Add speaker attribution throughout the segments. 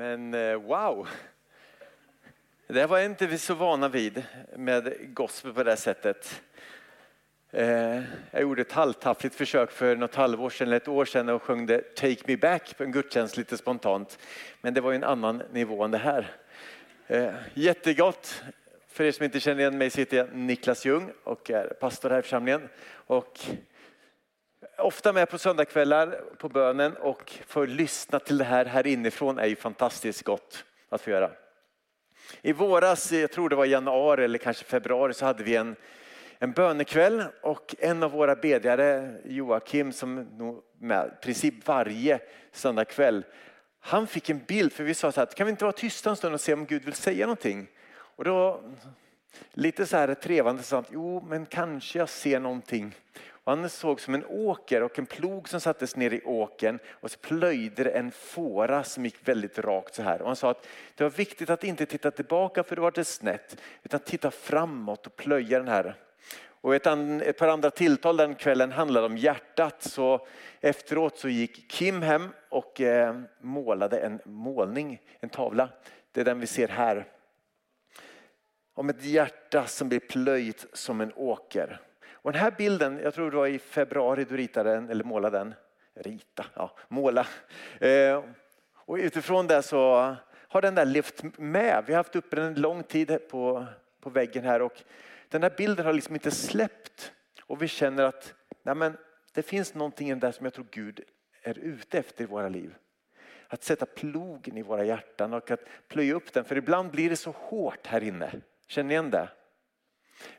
Speaker 1: Men eh, wow! Det var inte vi så vana vid med gospel på det sättet. Eh, jag gjorde ett halvtaffligt försök för något halvår sedan eller ett år sedan och sjöng det Take Me Back på en gudstjänst lite spontant. Men det var ju en annan nivå än det här. Eh, jättegott! För er som inte känner igen mig så heter jag Niklas Ljung och är pastor här i församlingen. Och ofta med på söndagskvällar på bönen och får lyssna till det här här inifrån är ju fantastiskt gott att få göra. I våras, jag tror det var januari eller kanske februari, så hade vi en, en bönekväll och en av våra bedjare, Joakim, som nog med i princip varje söndagkväll, han fick en bild för vi sa så här, kan vi inte vara tysta en stund och se om Gud vill säga någonting? Och då lite så här trevande sa han, jo men kanske jag ser någonting. Och han såg som en åker och en plog som sattes ner i åken och så plöjde det en fåra som gick väldigt rakt så här. Och han sa att det var viktigt att inte titta tillbaka för då var det snett utan titta framåt och plöja den här. Och ett, ett par andra tilltal den kvällen handlade om hjärtat så efteråt så gick Kim hem och eh, målade en målning, en tavla. Det är den vi ser här. Om ett hjärta som blir plöjt som en åker. Och den här bilden, jag tror det var i februari du ritade den, eller målade den. Rita, ja, måla. Eh, och utifrån det så har den där levt med. Vi har haft upp den en lång tid på, på väggen här och den här bilden har liksom inte släppt. Och vi känner att nej men, det finns någonting där som jag tror Gud är ute efter i våra liv. Att sätta plogen i våra hjärtan och att plöja upp den. För ibland blir det så hårt här inne. Känner ni igen det?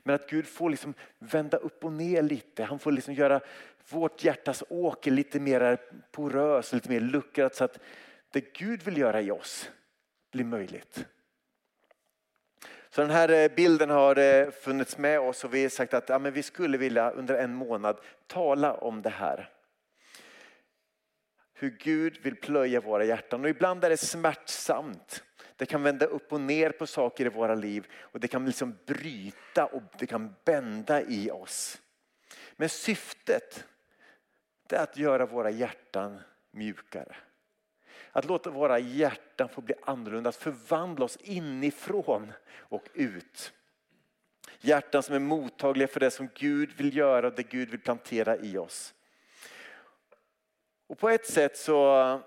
Speaker 1: Men att Gud får liksom vända upp och ner lite. Han får liksom göra vårt hjärtas åker lite mer porös, lite mer luckrat så att det Gud vill göra i oss blir möjligt. Så den här eh, bilden har eh, funnits med oss och vi har sagt att ja, men vi skulle vilja under en månad tala om det här. Hur Gud vill plöja våra hjärtan och ibland är det smärtsamt. Det kan vända upp och ner på saker i våra liv och det kan liksom bryta och det kan bända i oss. Men syftet är att göra våra hjärtan mjukare. Att låta våra hjärtan få bli annorlunda, att förvandla oss inifrån och ut. Hjärtan som är mottagliga för det som Gud vill göra och det Gud vill plantera i oss. Och på ett sätt så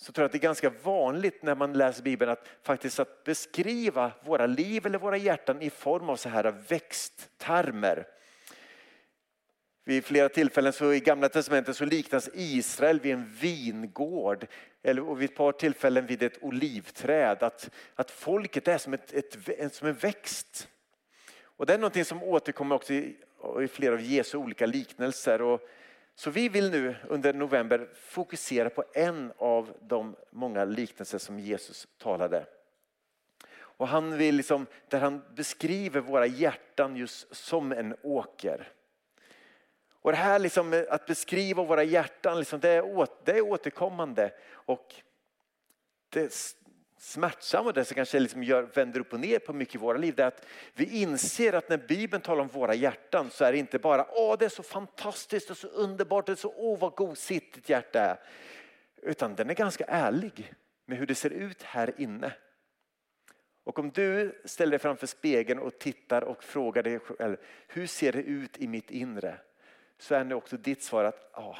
Speaker 1: så tror jag att det är ganska vanligt när man läser Bibeln att faktiskt att beskriva våra liv eller våra hjärtan i form av så här växttermer. Vid flera tillfällen så i gamla testamentet så liknas Israel vid en vingård eller och vid ett par tillfällen vid ett olivträd. Att, att folket är som, ett, ett, som en växt. Och det är någonting som återkommer också i, i flera av Jesu olika liknelser. Och så vi vill nu under november fokusera på en av de många liknelser som Jesus talade. Och han vill liksom, där han beskriver våra hjärtan just som en åker. Och det här liksom, eh, att beskriva våra hjärtan, liksom, det, är åt, det är återkommande. Och det smärtsamma och det som kanske liksom gör, vänder upp och ner på mycket i våra liv, det är att vi inser att när Bibeln talar om våra hjärtan så är det inte bara åh det är så fantastiskt och så underbart, det är så åh vad gosigt ditt hjärta är. Utan den är ganska ärlig med hur det ser ut här inne. Och om du ställer dig framför spegeln och tittar och frågar dig själv, hur ser det ut i mitt inre? Så är det också ditt svar att ja,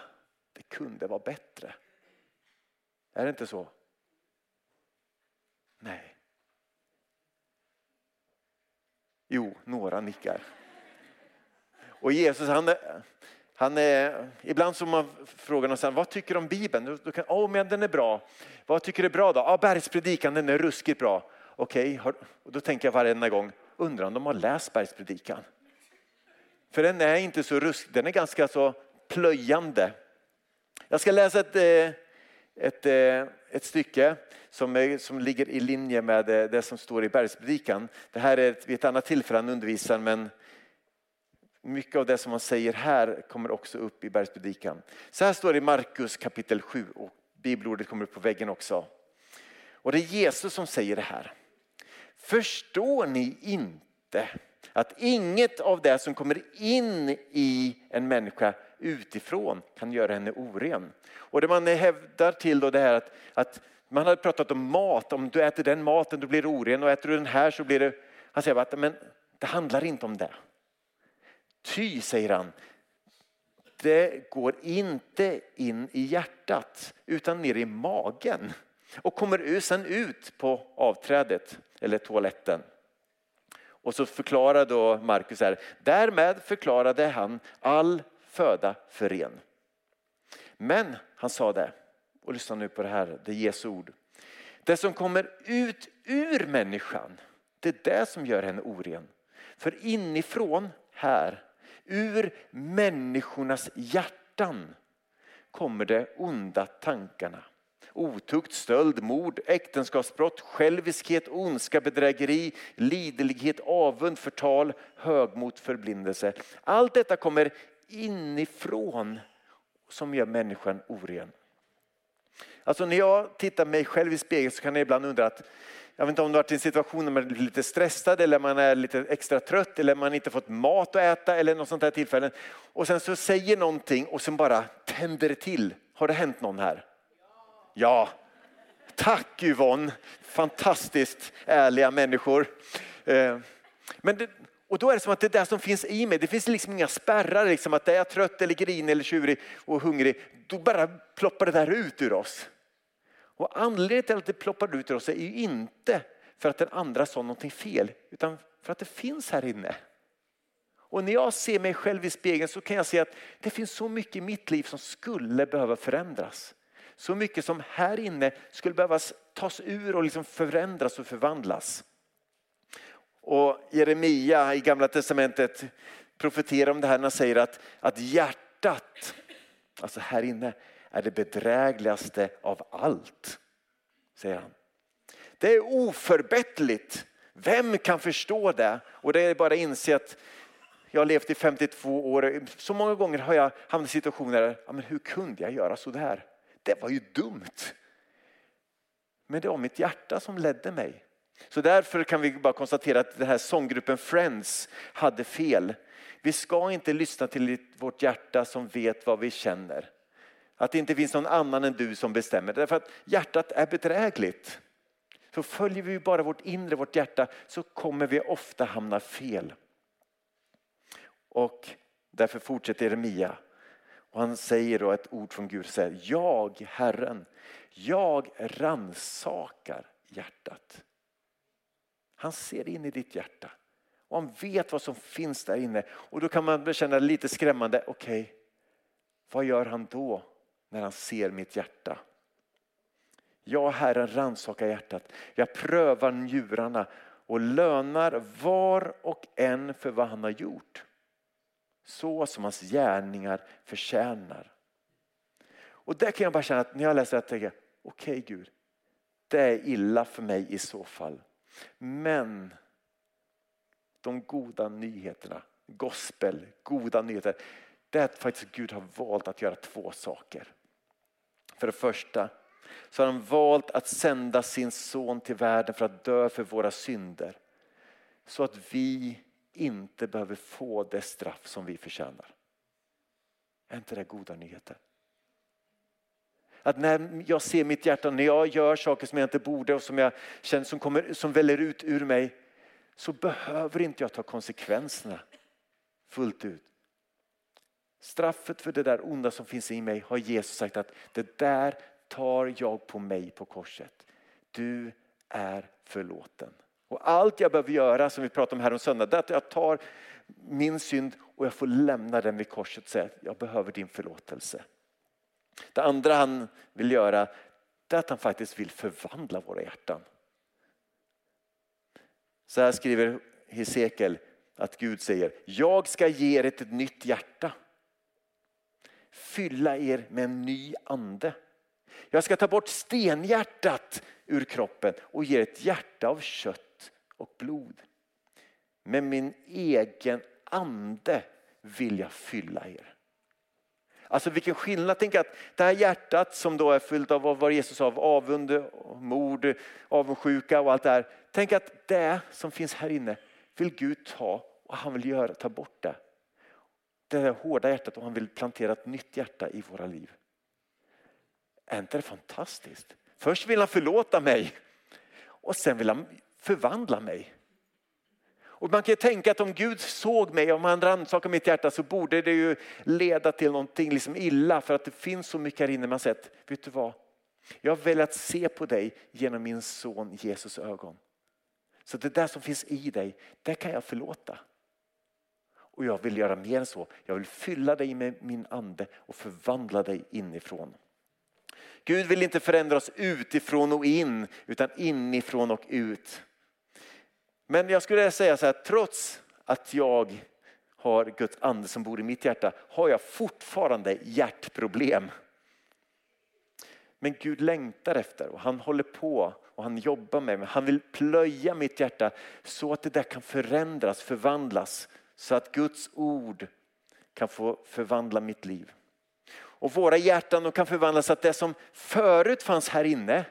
Speaker 1: det kunde vara bättre. Är det inte så? Nej. Jo, några nickar. Och Jesus han, han är, ibland så man frågar någon vad tycker du om Bibeln? Då kan, oh, men den är bra. Vad tycker du är bra då? Ja, bergspredikan den är ruskigt bra. Okej, okay, då tänker jag varenda gång, undrar om de har läst bergspredikan? För den är inte så rusk, den är ganska så plöjande. Jag ska läsa ett, eh, ett, eh, ett stycke som, är, som ligger i linje med det, det som står i bergspredikan. Det här är ett, vid ett annat tillfälle han undervisar men mycket av det som han säger här kommer också upp i bergspredikan. Så här står det i Markus kapitel 7 och bibelordet kommer upp på väggen också. Och det är Jesus som säger det här. Förstår ni inte att inget av det som kommer in i en människa utifrån kan göra henne oren. Och det man hävdar till då det här att, att Man hade pratat om mat, om du äter den maten då blir du oren och äter du den här så blir du, Han säger att men det handlar inte om det. Ty, säger han, det går inte in i hjärtat utan ner i magen och kommer sen ut på avträdet eller toaletten. Och så förklarar då Markus här, därmed förklarade han all föda för ren. Men han sa det, och lyssna nu på det här, det är Jesu ord. Det som kommer ut ur människan, det är det som gör henne oren. För inifrån här, ur människornas hjärtan kommer de onda tankarna. Otukt, stöld, mord, äktenskapsbrott, själviskhet, ondska, bedrägeri, liderlighet, avund, förtal, högmot, förblindelse. Allt detta kommer inifrån som gör människan oren. Alltså när jag tittar mig själv i spegeln så kan jag ibland undra att jag vet inte om du varit i en situation där man är lite stressad eller man är lite extra trött eller man inte fått mat att äta eller något sånt här tillfälle. Och sen så säger någonting och sen bara tänder det till. Har det hänt någon här? Ja. Tack Yvonne, fantastiskt ärliga människor. Eh, men det, och då är det som att det där som finns i mig, det finns liksom inga spärrar. Liksom att är jag trött eller grinig eller tjurig och hungrig, då bara ploppar det där ut ur oss. Och anledningen till att det ploppar ut ur oss är ju inte för att den andra sa någonting fel, utan för att det finns här inne. Och när jag ser mig själv i spegeln så kan jag se att det finns så mycket i mitt liv som skulle behöva förändras. Så mycket som här inne skulle behöva tas ur och liksom förändras och förvandlas. Och Jeremia i gamla testamentet profeterar om det här när han säger att, att hjärtat, alltså här inne, är det bedrägligaste av allt. Säger han. Det är oförbättligt. Vem kan förstå det? Och det är bara att inse att jag har levt i 52 år. Så många gånger har jag hamnat i situationer där, ja, men hur kunde jag göra så där? Det var ju dumt. Men det var mitt hjärta som ledde mig. Så därför kan vi bara konstatera att den här sånggruppen Friends hade fel. Vi ska inte lyssna till vårt hjärta som vet vad vi känner. Att det inte finns någon annan än du som bestämmer. Därför att hjärtat är bedrägligt. Så följer vi bara vårt inre, vårt hjärta, så kommer vi ofta hamna fel. Och därför fortsätter Jeremia. Och han säger då ett ord från Gud. Säger, jag, Herren, jag ransakar hjärtat. Han ser in i ditt hjärta. Och han vet vad som finns där inne. Och då kan man känna lite skrämmande. Okej, okay, vad gör han då när han ser mitt hjärta? Jag Herren rannsakar hjärtat. Jag prövar njurarna och lönar var och en för vad han har gjort. Så som hans gärningar förtjänar. Och där kan jag bara känna att när jag läser det här tänker jag, okej okay, Gud, det är illa för mig i så fall. Men de goda nyheterna, gospel, goda nyheter, det är att faktiskt Gud har valt att göra två saker. För det första så har han valt att sända sin son till världen för att dö för våra synder. Så att vi inte behöver få det straff som vi förtjänar. Är inte det goda nyheter? Att när jag ser mitt hjärta, när jag gör saker som jag inte borde och som jag känner som, kommer, som väller ut ur mig så behöver inte jag ta konsekvenserna fullt ut. Straffet för det där onda som finns i mig har Jesus sagt att det där tar jag på mig på korset. Du är förlåten. Och allt jag behöver göra som vi pratade om här om söndag, det är att jag tar min synd och jag får lämna den vid korset och säga att jag behöver din förlåtelse. Det andra han vill göra är att han faktiskt vill förvandla våra hjärtan. Så här skriver Hesekiel att Gud säger, jag ska ge er ett nytt hjärta. Fylla er med en ny ande. Jag ska ta bort stenhjärtat ur kroppen och ge er ett hjärta av kött och blod. Med min egen ande vill jag fylla er. Alltså vilken skillnad. Tänk att det här hjärtat som då är fyllt av vad Jesus sa, av avund, mord, avundsjuka och allt det här. Tänk att det som finns här inne vill Gud ta och han vill göra, ta bort det. Det här hårda hjärtat och han vill plantera ett nytt hjärta i våra liv. Är inte det fantastiskt? Först vill han förlåta mig och sen vill han förvandla mig. Och man kan ju tänka att om Gud såg mig, om han rannsakade mitt hjärta så borde det ju leda till någonting liksom illa för att det finns så mycket här inne man sett. Vet du vad? Jag har att se på dig genom min son Jesus ögon. Så det där som finns i dig, det kan jag förlåta. Och jag vill göra mer än så. Jag vill fylla dig med min ande och förvandla dig inifrån. Gud vill inte förändra oss utifrån och in utan inifrån och ut. Men jag skulle säga så här, trots att jag har Guds ande som bor i mitt hjärta har jag fortfarande hjärtproblem. Men Gud längtar efter och han håller på och han jobbar med mig. Han vill plöja mitt hjärta så att det där kan förändras, förvandlas. Så att Guds ord kan få förvandla mitt liv. Och våra hjärtan kan förvandlas så att det som förut fanns här inne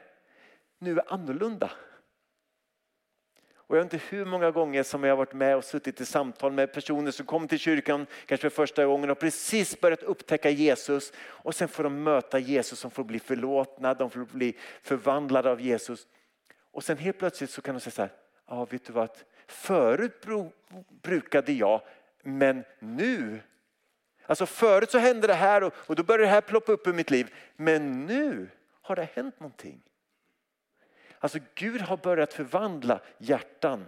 Speaker 1: nu är annorlunda. Och jag vet inte hur många gånger som jag har varit med och suttit i samtal med personer som kom till kyrkan kanske för första gången och precis börjat upptäcka Jesus och sen får de möta Jesus som får bli förlåtna, de får bli förvandlade av Jesus. Och sen helt plötsligt så kan de säga så här, ja vet du vad, förut brukade jag men nu Alltså förut så hände det här och, och då började det här ploppa upp i mitt liv. Men nu har det hänt någonting. Alltså Gud har börjat förvandla hjärtan.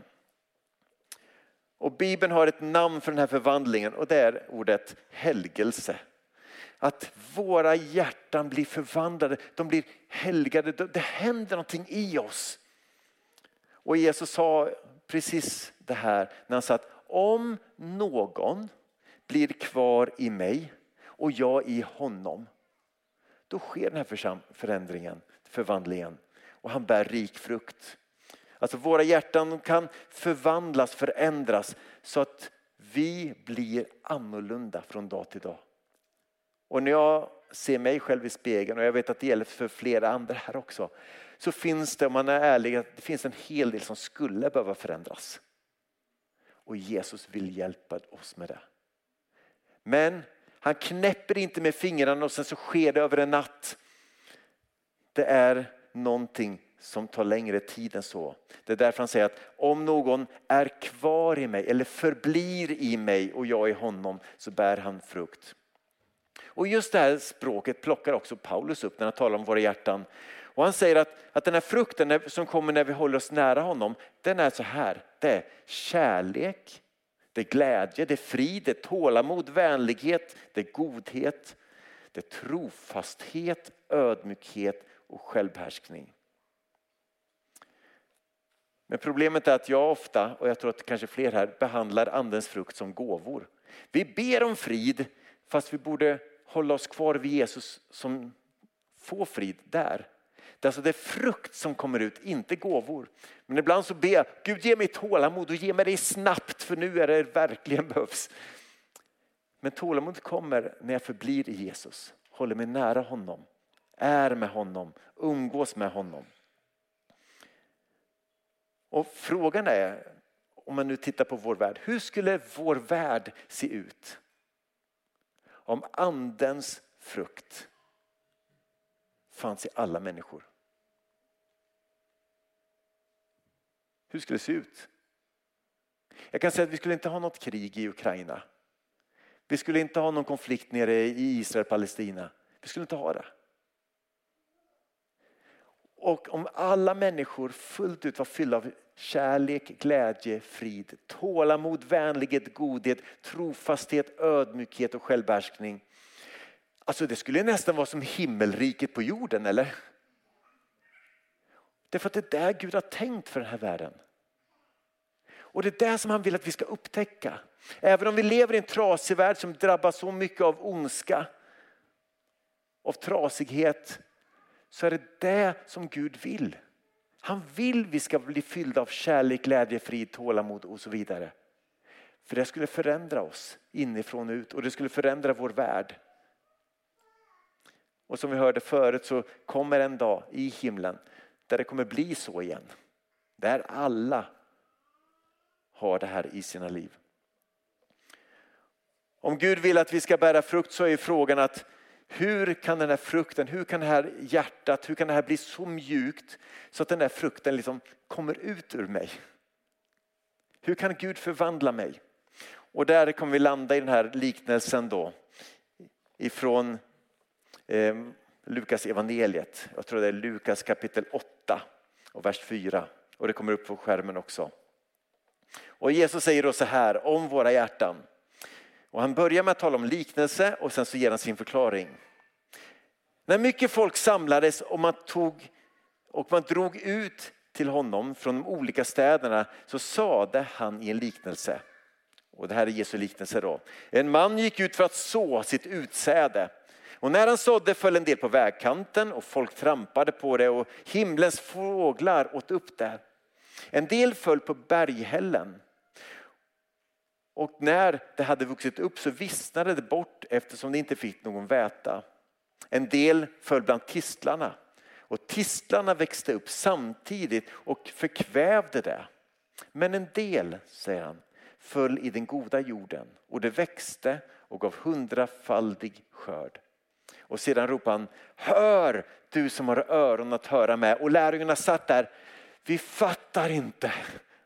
Speaker 1: Och Bibeln har ett namn för den här förvandlingen och det är ordet helgelse. Att våra hjärtan blir förvandlade, de blir helgade, det händer någonting i oss. Och Jesus sa precis det här när han sa att om någon blir kvar i mig och jag i honom, då sker den här förändringen, förvandlingen och han bär rik frukt. Alltså våra hjärtan kan förvandlas, förändras så att vi blir annorlunda från dag till dag. Och när jag ser mig själv i spegeln och jag vet att det gäller för flera andra här också. Så finns det, om man är ärlig, det finns en hel del som skulle behöva förändras. Och Jesus vill hjälpa oss med det. Men han knäpper inte med fingrarna och sen så sker det över en natt. Det är någonting som tar längre tid än så. Det är därför han säger att om någon är kvar i mig eller förblir i mig och jag i honom så bär han frukt. Och just det här språket plockar också Paulus upp när han talar om våra hjärtan. Och han säger att, att den här frukten som kommer när vi håller oss nära honom, den är så här. Det är kärlek, det är glädje, det är frid, det är tålamod, vänlighet, det är godhet, det är trofasthet, ödmjukhet och självbehärskning. Men problemet är att jag ofta, och jag tror att kanske fler här, behandlar andens frukt som gåvor. Vi ber om frid fast vi borde hålla oss kvar vid Jesus som får frid där. Det är alltså det frukt som kommer ut, inte gåvor. Men ibland så ber jag, Gud ge mig tålamod och ge mig det snabbt för nu är det verkligen behövs. Men tålamod kommer när jag förblir i Jesus, håller mig nära honom, är med honom, umgås med honom. Och frågan är, om man nu tittar på vår värld, hur skulle vår värld se ut? Om andens frukt fanns i alla människor. Hur skulle det se ut? Jag kan säga att vi skulle inte ha något krig i Ukraina. Vi skulle inte ha någon konflikt nere i Israel-Palestina. Vi skulle inte ha det. Och om alla människor fullt ut var fyllda av kärlek, glädje, frid, tålamod, vänlighet, godhet, trofasthet, ödmjukhet och självbehärskning. Alltså det skulle nästan vara som himmelriket på jorden eller? Därför att det är där Gud har tänkt för den här världen. Och det är det som han vill att vi ska upptäcka. Även om vi lever i en trasig värld som drabbas så mycket av ondska, av trasighet, så är det det som Gud vill. Han vill vi ska bli fyllda av kärlek, glädje, frid, tålamod och så vidare. För det skulle förändra oss inifrån och ut och det skulle förändra vår värld. Och som vi hörde förut så kommer en dag i himlen där det kommer bli så igen. Där alla har det här i sina liv. Om Gud vill att vi ska bära frukt så är frågan att hur kan den här frukten, hur kan det här hjärtat, hur kan det här bli så mjukt så att den här frukten liksom kommer ut ur mig? Hur kan Gud förvandla mig? Och där kommer vi landa i den här liknelsen då ifrån eh, Lukas evangeliet. Jag tror det är Lukas kapitel 8 och vers 4 och det kommer upp på skärmen också. Och Jesus säger då så här om våra hjärtan. Och han börjar med att tala om liknelse och sen så ger han sin förklaring. När mycket folk samlades och man, tog, och man drog ut till honom från de olika städerna så sade han i en liknelse. Och det här är Jesu liknelse då. En man gick ut för att så sitt utsäde. Och när han sådde föll en del på vägkanten och folk trampade på det och himlens fåglar åt upp det. En del föll på berghällen. Och när det hade vuxit upp så vissnade det bort eftersom det inte fick någon väta. En del föll bland tistlarna och tistlarna växte upp samtidigt och förkvävde det. Men en del, säger han, föll i den goda jorden och det växte och gav hundrafaldig skörd. Och sedan ropade han, hör du som har öron att höra med. Och lärjungarna satt där, vi fattar inte.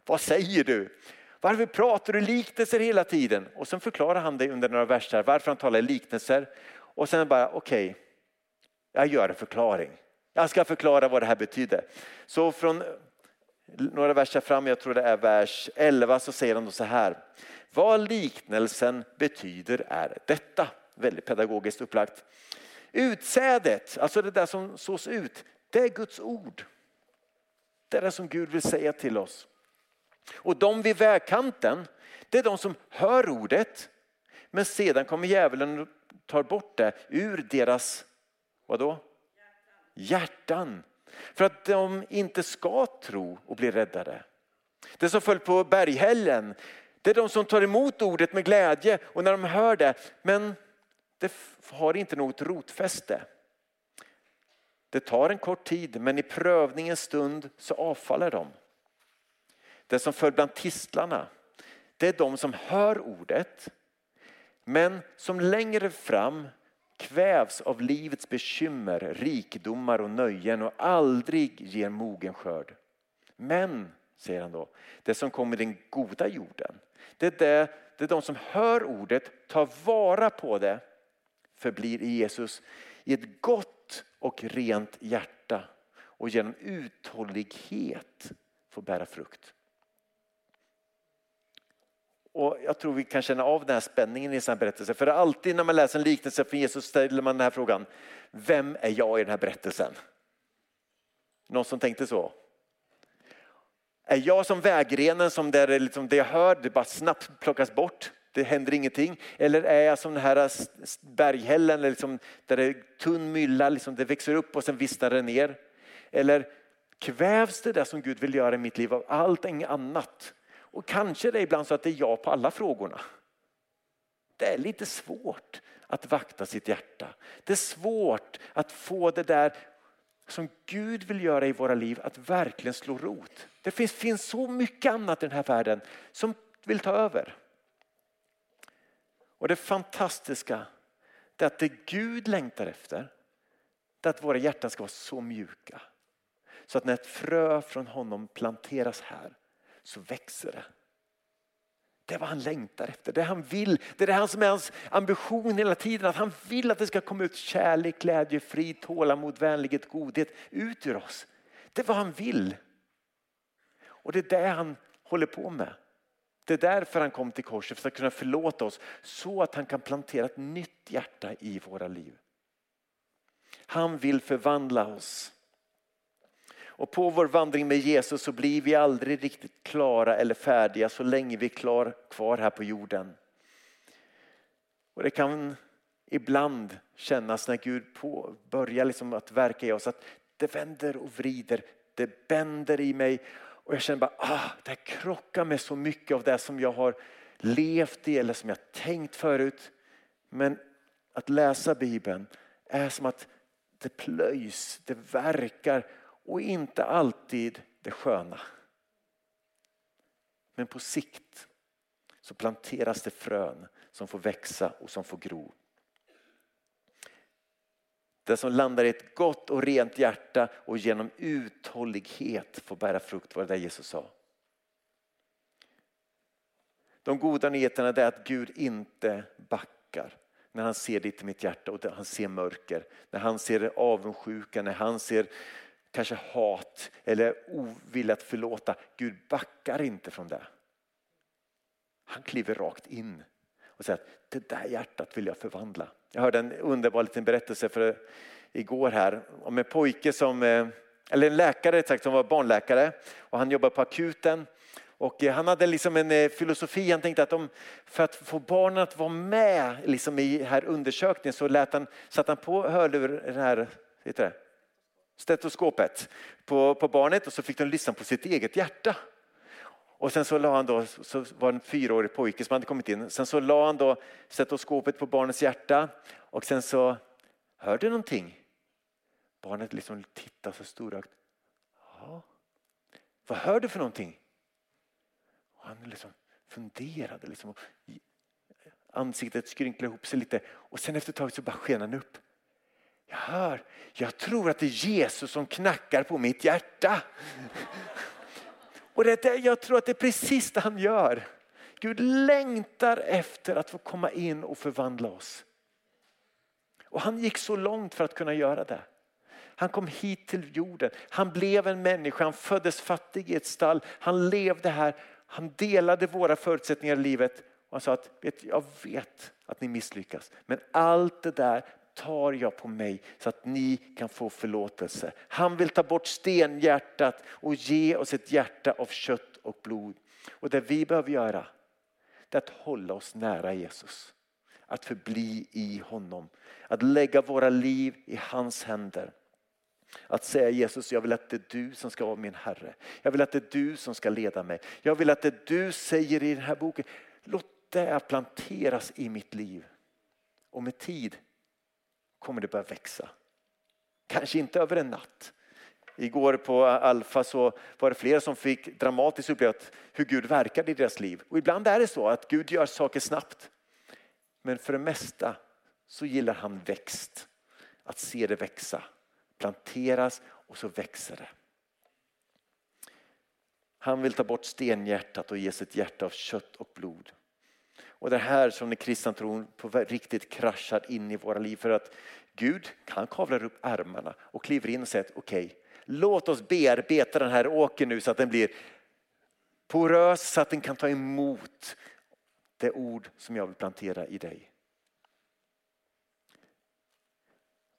Speaker 1: Vad säger du? Varför pratar du liknelser hela tiden? Och sen förklarar han det under några verser varför han talar i liknelser. Och sen bara okej, okay, jag gör en förklaring. Jag ska förklara vad det här betyder. Så från några verser fram, jag tror det är vers 11, så säger han så här. Vad liknelsen betyder är detta. Väldigt pedagogiskt upplagt. Utsädet, alltså det där som sås ut, det är Guds ord. Det är det som Gud vill säga till oss. Och de vid vägkanten, det är de som hör ordet men sedan kommer djävulen och tar bort det ur deras, vadå? Hjärtan. För att de inte ska tro och bli räddade. Det som föll på berghällen, det är de som tar emot ordet med glädje och när de hör det, men det har inte något rotfäste. Det tar en kort tid men i prövningens stund så avfaller de. Det som föll bland tistlarna, det är de som hör ordet men som längre fram kvävs av livets bekymmer, rikedomar och nöjen och aldrig ger mogen skörd. Men, säger han då, det som kommer i den goda jorden, det är, det, det är de som hör ordet, tar vara på det, förblir i Jesus i ett gott och rent hjärta och genom uthållighet får bära frukt. Och jag tror vi kan känna av den här spänningen i en sån berättelse. För alltid när man läser en liknelse från Jesus ställer man den här frågan. Vem är jag i den här berättelsen? Någon som tänkte så? Är jag som vägrenen som där det, liksom det jag hör, det bara snabbt plockas bort? Det händer ingenting. Eller är jag som den här berghällen liksom, där det är tunn mylla, liksom, det växer upp och sen vissnar det ner? Eller kvävs det där som Gud vill göra i mitt liv av allt annat? Och kanske det är ibland så att det är ja på alla frågorna. Det är lite svårt att vakta sitt hjärta. Det är svårt att få det där som Gud vill göra i våra liv att verkligen slå rot. Det finns, finns så mycket annat i den här världen som vill ta över. Och det fantastiska är att det Gud längtar efter är att våra hjärtan ska vara så mjuka. Så att när ett frö från honom planteras här så växer det. Det är vad han längtar efter, det han vill. Det är det som är hans ambition hela tiden. Att han vill att det ska komma ut kärlek, glädje, frid, tålamod, vänlighet, godhet ut ur oss. Det är vad han vill. Och det är det han håller på med. Det är därför han kom till korset, för att kunna förlåta oss så att han kan plantera ett nytt hjärta i våra liv. Han vill förvandla oss. Och på vår vandring med Jesus så blir vi aldrig riktigt klara eller färdiga så länge vi är klar, kvar här på jorden. Och det kan ibland kännas när Gud på, börjar liksom att verka i oss att det vänder och vrider, det bänder i mig och jag känner bara ah, det krockar med så mycket av det som jag har levt i eller som jag tänkt förut. Men att läsa Bibeln är som att det plöjs, det verkar och inte alltid det sköna. Men på sikt så planteras det frön som får växa och som får gro. Det som landar i ett gott och rent hjärta och genom uthållighet får bära frukt var det där Jesus sa. De goda nyheterna är att Gud inte backar när han ser ditt i mitt hjärta och han ser mörker. När han ser avundsjuka, när han ser kanske hat eller ovilja att förlåta. Gud backar inte från det. Han kliver rakt in och säger att det där hjärtat vill jag förvandla. Jag hörde en underbar liten berättelse för igår här om en pojke som, eh, eller en läkare sagt, som var barnläkare och han jobbade på akuten och eh, han hade liksom en eh, filosofi, han tänkte att om, för att få barnen att vara med liksom i här undersökningen så lät han, satte han på hörlur, den här, heter det, stetoskopet på, på barnet och så fick de lyssna på sitt eget hjärta. Och sen så la han då, så var det en fyraårig pojke som hade kommit in. Sen så la han då stetoskopet på barnets hjärta och sen så, hör du någonting? Barnet liksom tittar så storögt. Ja. Vad hör du för någonting? Och han liksom funderade. Liksom, ansiktet skrynklade ihop sig lite och sen efter ett tag så bara sken han upp. Jag hör, jag tror att det är Jesus som knackar på mitt hjärta. Och det, jag tror att det är precis det han gör. Gud längtar efter att få komma in och förvandla oss. Och han gick så långt för att kunna göra det. Han kom hit till jorden, han blev en människa, han föddes fattig i ett stall, han levde här, han delade våra förutsättningar i livet. Och han sa att jag vet att ni misslyckas men allt det där tar jag på mig så att ni kan få förlåtelse. Han vill ta bort stenhjärtat och ge oss ett hjärta av kött och blod. Och det vi behöver göra är att hålla oss nära Jesus. Att förbli i honom. Att lägga våra liv i hans händer. Att säga Jesus, jag vill att det är du som ska vara min Herre. Jag vill att det är du som ska leda mig. Jag vill att det du säger i den här boken, låt det planteras i mitt liv. Och med tid kommer det börja växa. Kanske inte över en natt. Igår på Alfa så var det flera som fick dramatiskt uppleva hur Gud verkade i deras liv. Och ibland är det så att Gud gör saker snabbt. Men för det mesta så gillar han växt. Att se det växa. Planteras och så växer det. Han vill ta bort stenhjärtat och ge sitt hjärta av kött och blod. Och det här som den kristna tron på riktigt kraschar in i våra liv för att Gud kan kavlar upp ärmarna och kliver in och säger okej, okay, låt oss bearbeta den här åkern nu så att den blir porös så att den kan ta emot det ord som jag vill plantera i dig.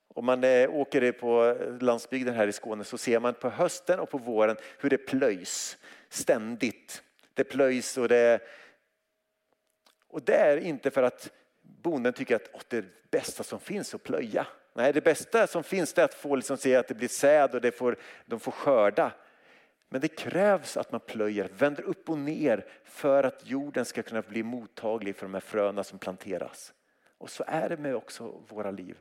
Speaker 1: Om man eh, åker på landsbygden här i Skåne så ser man på hösten och på våren hur det plöjs ständigt. Det plöjs och det och det är inte för att bonden tycker att oh, det är det bästa som finns att plöja. Nej, det bästa som finns är att få liksom se att det blir säd och det får, de får skörda. Men det krävs att man plöjer, vänder upp och ner för att jorden ska kunna bli mottaglig för de här fröna som planteras. Och så är det med också våra liv.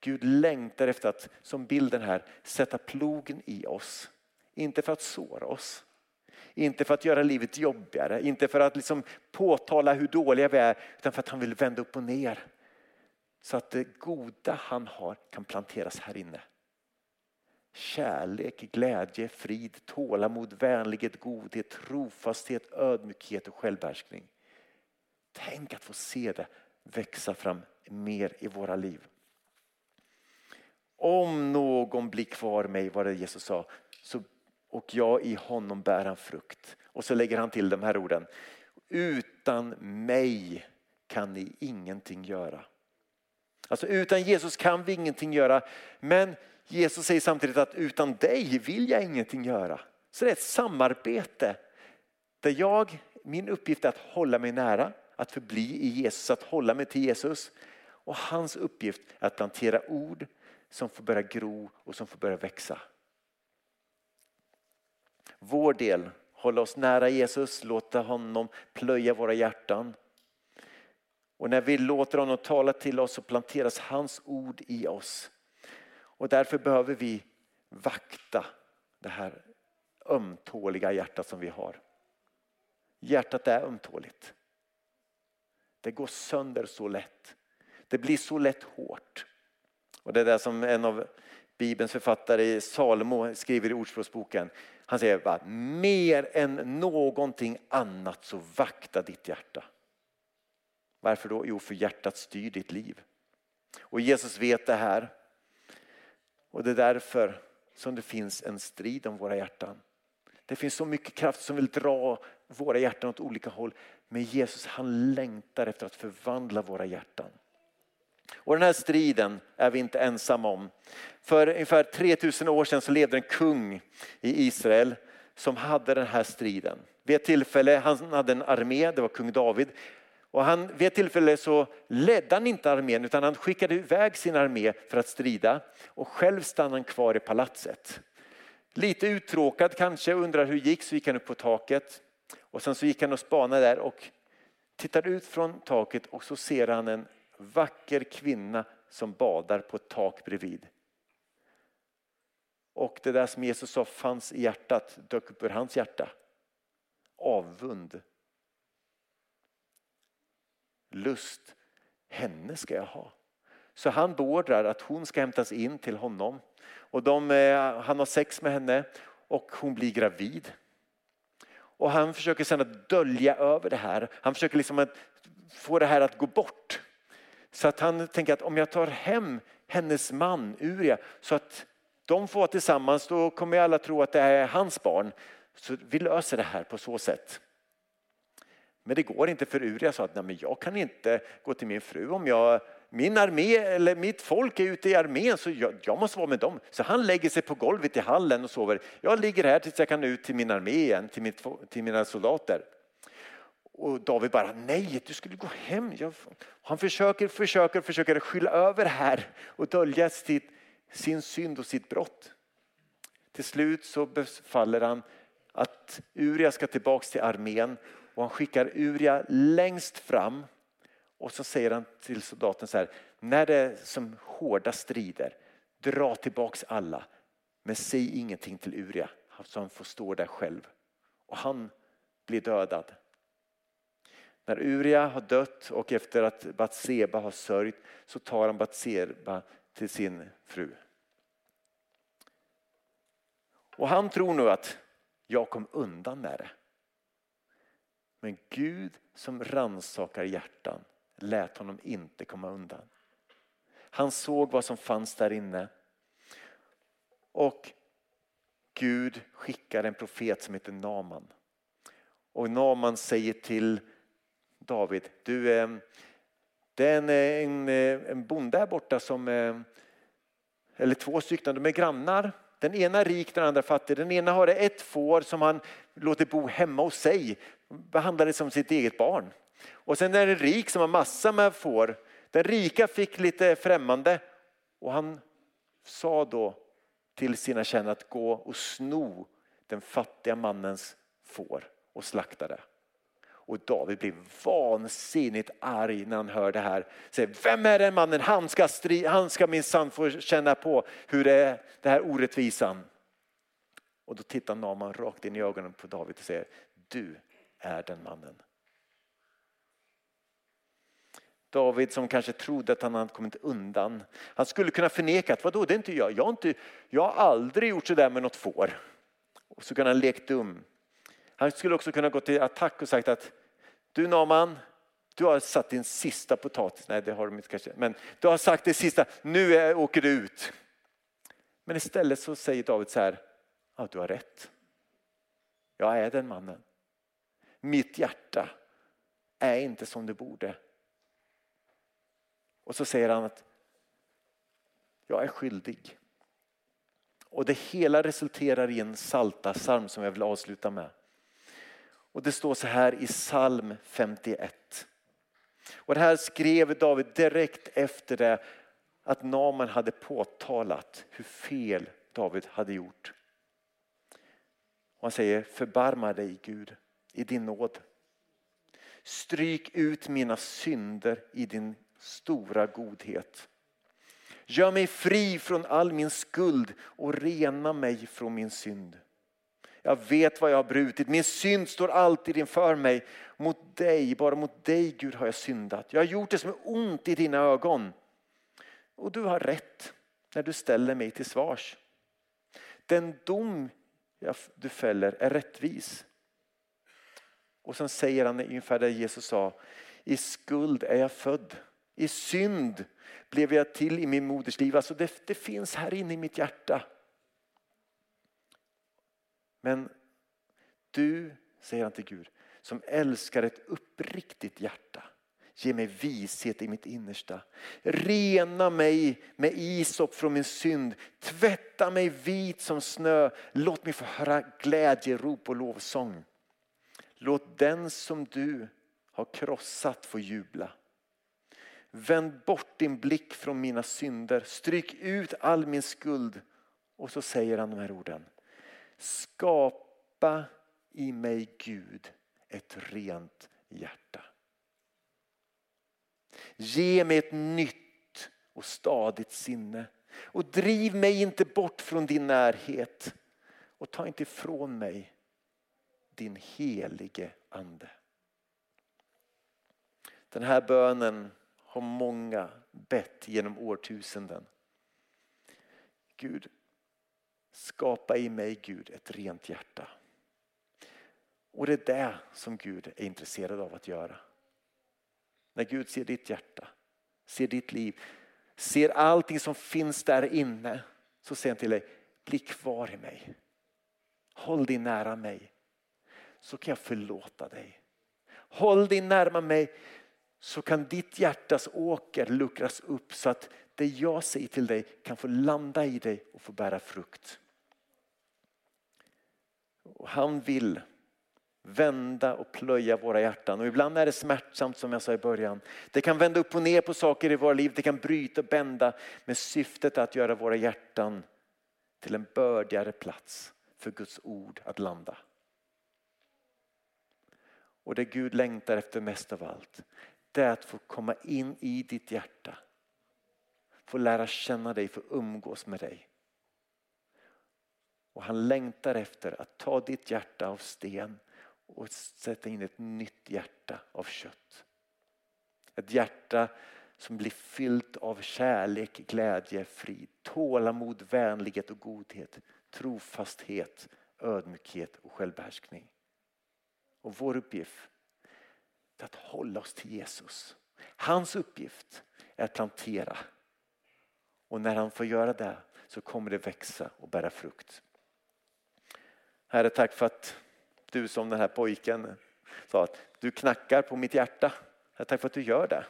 Speaker 1: Gud längtar efter att, som bilden här, sätta plogen i oss. Inte för att såra oss, inte för att göra livet jobbigare, inte för att liksom påtala hur dåliga vi är, utan för att han vill vända upp och ner. Så att det goda han har kan planteras här inne. Kärlek, glädje, frid, tålamod, vänlighet, godhet, trofasthet, ödmjukhet och självbehärskning. Tänk att få se det växa fram mer i våra liv. Om någon blir kvar mig, var det Jesus sa, så och jag i honom bär han frukt. Och så lägger han till de här orden. Utan mig kan ni ingenting göra. Alltså utan Jesus kan vi ingenting göra. Men Jesus säger samtidigt att utan dig vill jag ingenting göra. Så det är ett samarbete. Där jag, min uppgift är att hålla mig nära, att förbli i Jesus, att hålla mig till Jesus. Och hans uppgift är att plantera ord som får börja gro och som får börja växa. Vår del, hålla oss nära Jesus, låta honom plöja våra hjärtan. Och när vi låter honom tala till oss så planteras hans ord i oss. Och därför behöver vi vakta det här ömtåliga hjärtat som vi har. Hjärtat är ömtåligt. Det går sönder så lätt. Det blir så lätt hårt. Och det är det som en av Bibelns författare Salomo skriver i Ordspråksboken. Han säger bara, mer än någonting annat så vakta ditt hjärta. Varför då? Jo, för hjärtat styr ditt liv. Och Jesus vet det här. Och det är därför som det finns en strid om våra hjärtan. Det finns så mycket kraft som vill dra våra hjärtan åt olika håll. Men Jesus han längtar efter att förvandla våra hjärtan. Och den här striden är vi inte ensamma om. För ungefär 3000 år sedan så levde en kung i Israel som hade den här striden. Vid ett tillfälle, han hade en armé, det var kung David. Och han, vid ett tillfälle så ledde han inte armén utan han skickade iväg sin armé för att strida och själv stannade han kvar i palatset. Lite uttråkad kanske, undrar hur det gick, så gick han upp på taket. Och sen så gick han och spanade där och tittade ut från taket och så ser han en vacker kvinna som badar på ett tak bredvid. Och det där som Jesus sa fanns i hjärtat dök upp ur hans hjärta. Avund. Lust. Henne ska jag ha. Så han beordrar att hon ska hämtas in till honom. Och de, eh, han har sex med henne och hon blir gravid. Och han försöker sedan att dölja över det här. Han försöker liksom att få det här att gå bort. Så att han tänker att om jag tar hem hennes man Uria så att de får vara tillsammans då kommer alla tro att det är hans barn. Så vi löser det här på så sätt. Men det går inte för Uria sa att Nej, men jag kan inte gå till min fru om jag min armé eller mitt folk är ute i armén så jag, jag, måste vara med dem. Så han lägger sig på golvet i hallen och sover. Jag ligger här tills jag kan ut till min armé igen, till, mitt, till mina soldater. Och David bara, nej du skulle gå hem. Jag, han försöker, försöker, försöker skylla över här och dölja sitt, sin synd och sitt brott. Till slut så befaller han att Uria ska tillbaks till armén och han skickar Uria längst fram och så säger han till soldaten så här, när det är som hårda strider, dra tillbaks alla men säg ingenting till Uria så han får stå där själv. Och han blir dödad. När Uria har dött och efter att Batseba har sörjt så tar han Batseba till sin fru. Och han tror nu att jag kom undan med det. Men Gud som ransakar hjärtan lät honom inte komma undan. Han såg vad som fanns där inne. Och Gud skickar en profet som heter Naman. Och Naman säger till David, du eh, det är en, eh, en, eh, en bonde här borta som, eller två stycken, de är grannar. Den ena är rik, den andra fattig. Den ena har ett får som han låter bo hemma hos sig, behandlar det som sitt eget barn. Och sen är det en rik som har massa med får. Den rika fick lite främmande och han sa då till sina tjänare att gå och sno den fattiga mannens får och slakta det. Och David blir vansinnigt arg när han hör det här. Säger, vem är den mannen? Han ska, stri, han ska minsann få känna på hur det är, det här orättvisan. Och då tittar Naman rakt in i ögonen på David och säger, du är den mannen. David som kanske trodde att han hade kommit undan. Han skulle kunna förneka att vadå, det är inte jag. Jag har, inte, jag har aldrig gjort sådär med något får. Och så kan han lekt dum. Han skulle också kunna gå till attack och sagt att du Naman, du har satt din sista potatis. Nej, det har de inte kanske. Men du har sagt det sista, nu är, åker du ut. Men istället så säger David så här, ja du har rätt. Jag är den mannen. Mitt hjärta är inte som det borde. Och så säger han att jag är skyldig. Och det hela resulterar i en salta psalm som jag vill avsluta med. Och det står så här i psalm 51. Och det här skrev David direkt efter det att Naman hade påtalat hur fel David hade gjort. Och han säger förbarma dig Gud i din nåd. Stryk ut mina synder i din stora godhet. Gör mig fri från all min skuld och rena mig från min synd. Jag vet vad jag har brutit, min synd står alltid inför mig. Mot dig, bara mot dig Gud har jag syndat. Jag har gjort det som är ont i dina ögon. Och du har rätt. när du ställer mig till svars. Den dom du fäller är rättvis. Och sen säger han ungefär det Jesus sa, i skuld är jag född. I synd blev jag till i min moders liv. Alltså det, det finns här inne i mitt hjärta. Men du, säger han till Gud, som älskar ett uppriktigt hjärta. Ge mig vishet i mitt innersta. Rena mig med isop från min synd. Tvätta mig vit som snö. Låt mig få höra glädjerop och lovsång. Låt den som du har krossat få jubla. Vänd bort din blick från mina synder. Stryk ut all min skuld. Och så säger han de här orden. Skapa i mig Gud ett rent hjärta. Ge mig ett nytt och stadigt sinne. Och driv mig inte bort från din närhet. Och ta inte ifrån mig din helige ande. Den här bönen har många bett genom årtusenden. Gud, skapa i mig Gud ett rent hjärta. Och det är det som Gud är intresserad av att göra. När Gud ser ditt hjärta, ser ditt liv, ser allting som finns där inne så säger han till dig, bli kvar i mig. Håll dig nära mig så kan jag förlåta dig. Håll dig närma mig så kan ditt hjärtas åker luckras upp så att det jag säger till dig kan få landa i dig och få bära frukt. Och han vill vända och plöja våra hjärtan. Och ibland är det smärtsamt som jag sa i början. Det kan vända upp och ner på saker i våra liv. Det kan bryta och bända med syftet att göra våra hjärtan till en bördigare plats för Guds ord att landa. Och det Gud längtar efter mest av allt det är att få komma in i ditt hjärta. Få lära känna dig, få umgås med dig. Och han längtar efter att ta ditt hjärta av sten och sätta in ett nytt hjärta av kött. Ett hjärta som blir fyllt av kärlek, glädje, frid, tålamod, vänlighet och godhet, trofasthet, ödmjukhet och självbehärskning. Och vår uppgift är att hålla oss till Jesus. Hans uppgift är att plantera. Och när han får göra det så kommer det växa och bära frukt. Herre, tack för att du som den här pojken sa att du knackar på mitt hjärta. Tack för att du gör det.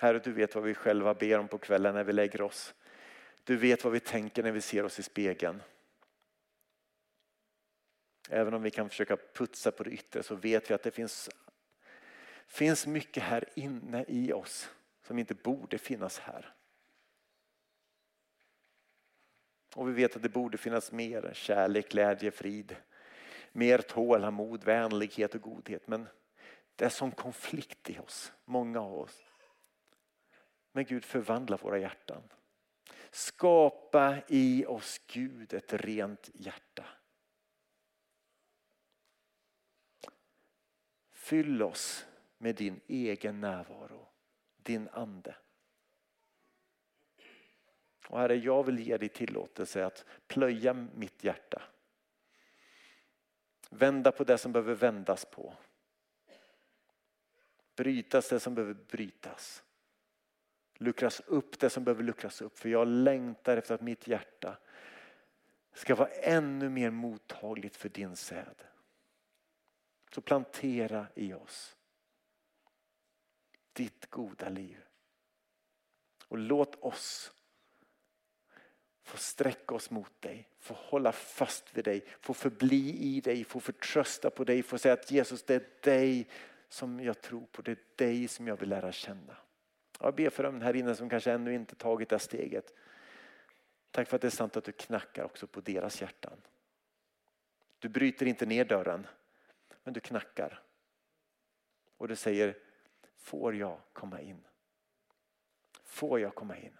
Speaker 1: Herre, du vet vad vi själva ber om på kvällen när vi lägger oss. Du vet vad vi tänker när vi ser oss i spegeln. Även om vi kan försöka putsa på det yttre så vet vi att det finns, finns mycket här inne i oss som inte borde finnas här. Och vi vet att det borde finnas mer kärlek, glädje, frid. Mer tålamod, vänlighet och godhet. Men det är sån konflikt i oss, många av oss. Men Gud förvandla våra hjärtan. Skapa i oss Gud ett rent hjärta. Fyll oss med din egen närvaro, din ande. Och Herre, jag vill ge dig tillåtelse att plöja mitt hjärta. Vända på det som behöver vändas på. Brytas det som behöver brytas. Luckras upp det som behöver luckras upp. För jag längtar efter att mitt hjärta ska vara ännu mer mottagligt för din säd. Så plantera i oss ditt goda liv. Och låt oss få sträcka oss mot dig, få hålla fast vid dig, få förbli i dig, få förtrösta på dig, få säga att Jesus det är dig som jag tror på, det är dig som jag vill lära känna. Jag ber för dem här inne som kanske ännu inte tagit det steget. Tack för att det är sant att du knackar också på deras hjärtan. Du bryter inte ner dörren, men du knackar. Och du säger, får jag komma in? Får jag komma in?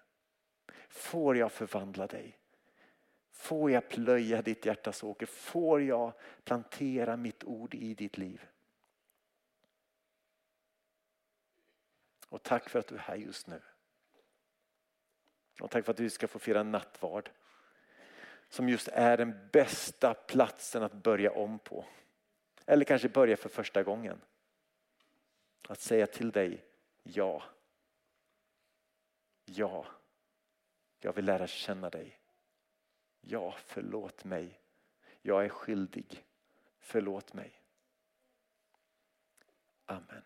Speaker 1: Får jag förvandla dig? Får jag plöja ditt hjärtas åker? Får jag plantera mitt ord i ditt liv? Och tack för att du är här just nu. Och tack för att vi ska få fira nattvard. Som just är den bästa platsen att börja om på. Eller kanske börja för första gången. Att säga till dig ja. Ja, jag vill lära känna dig. Ja, förlåt mig. Jag är skyldig. Förlåt mig. Amen.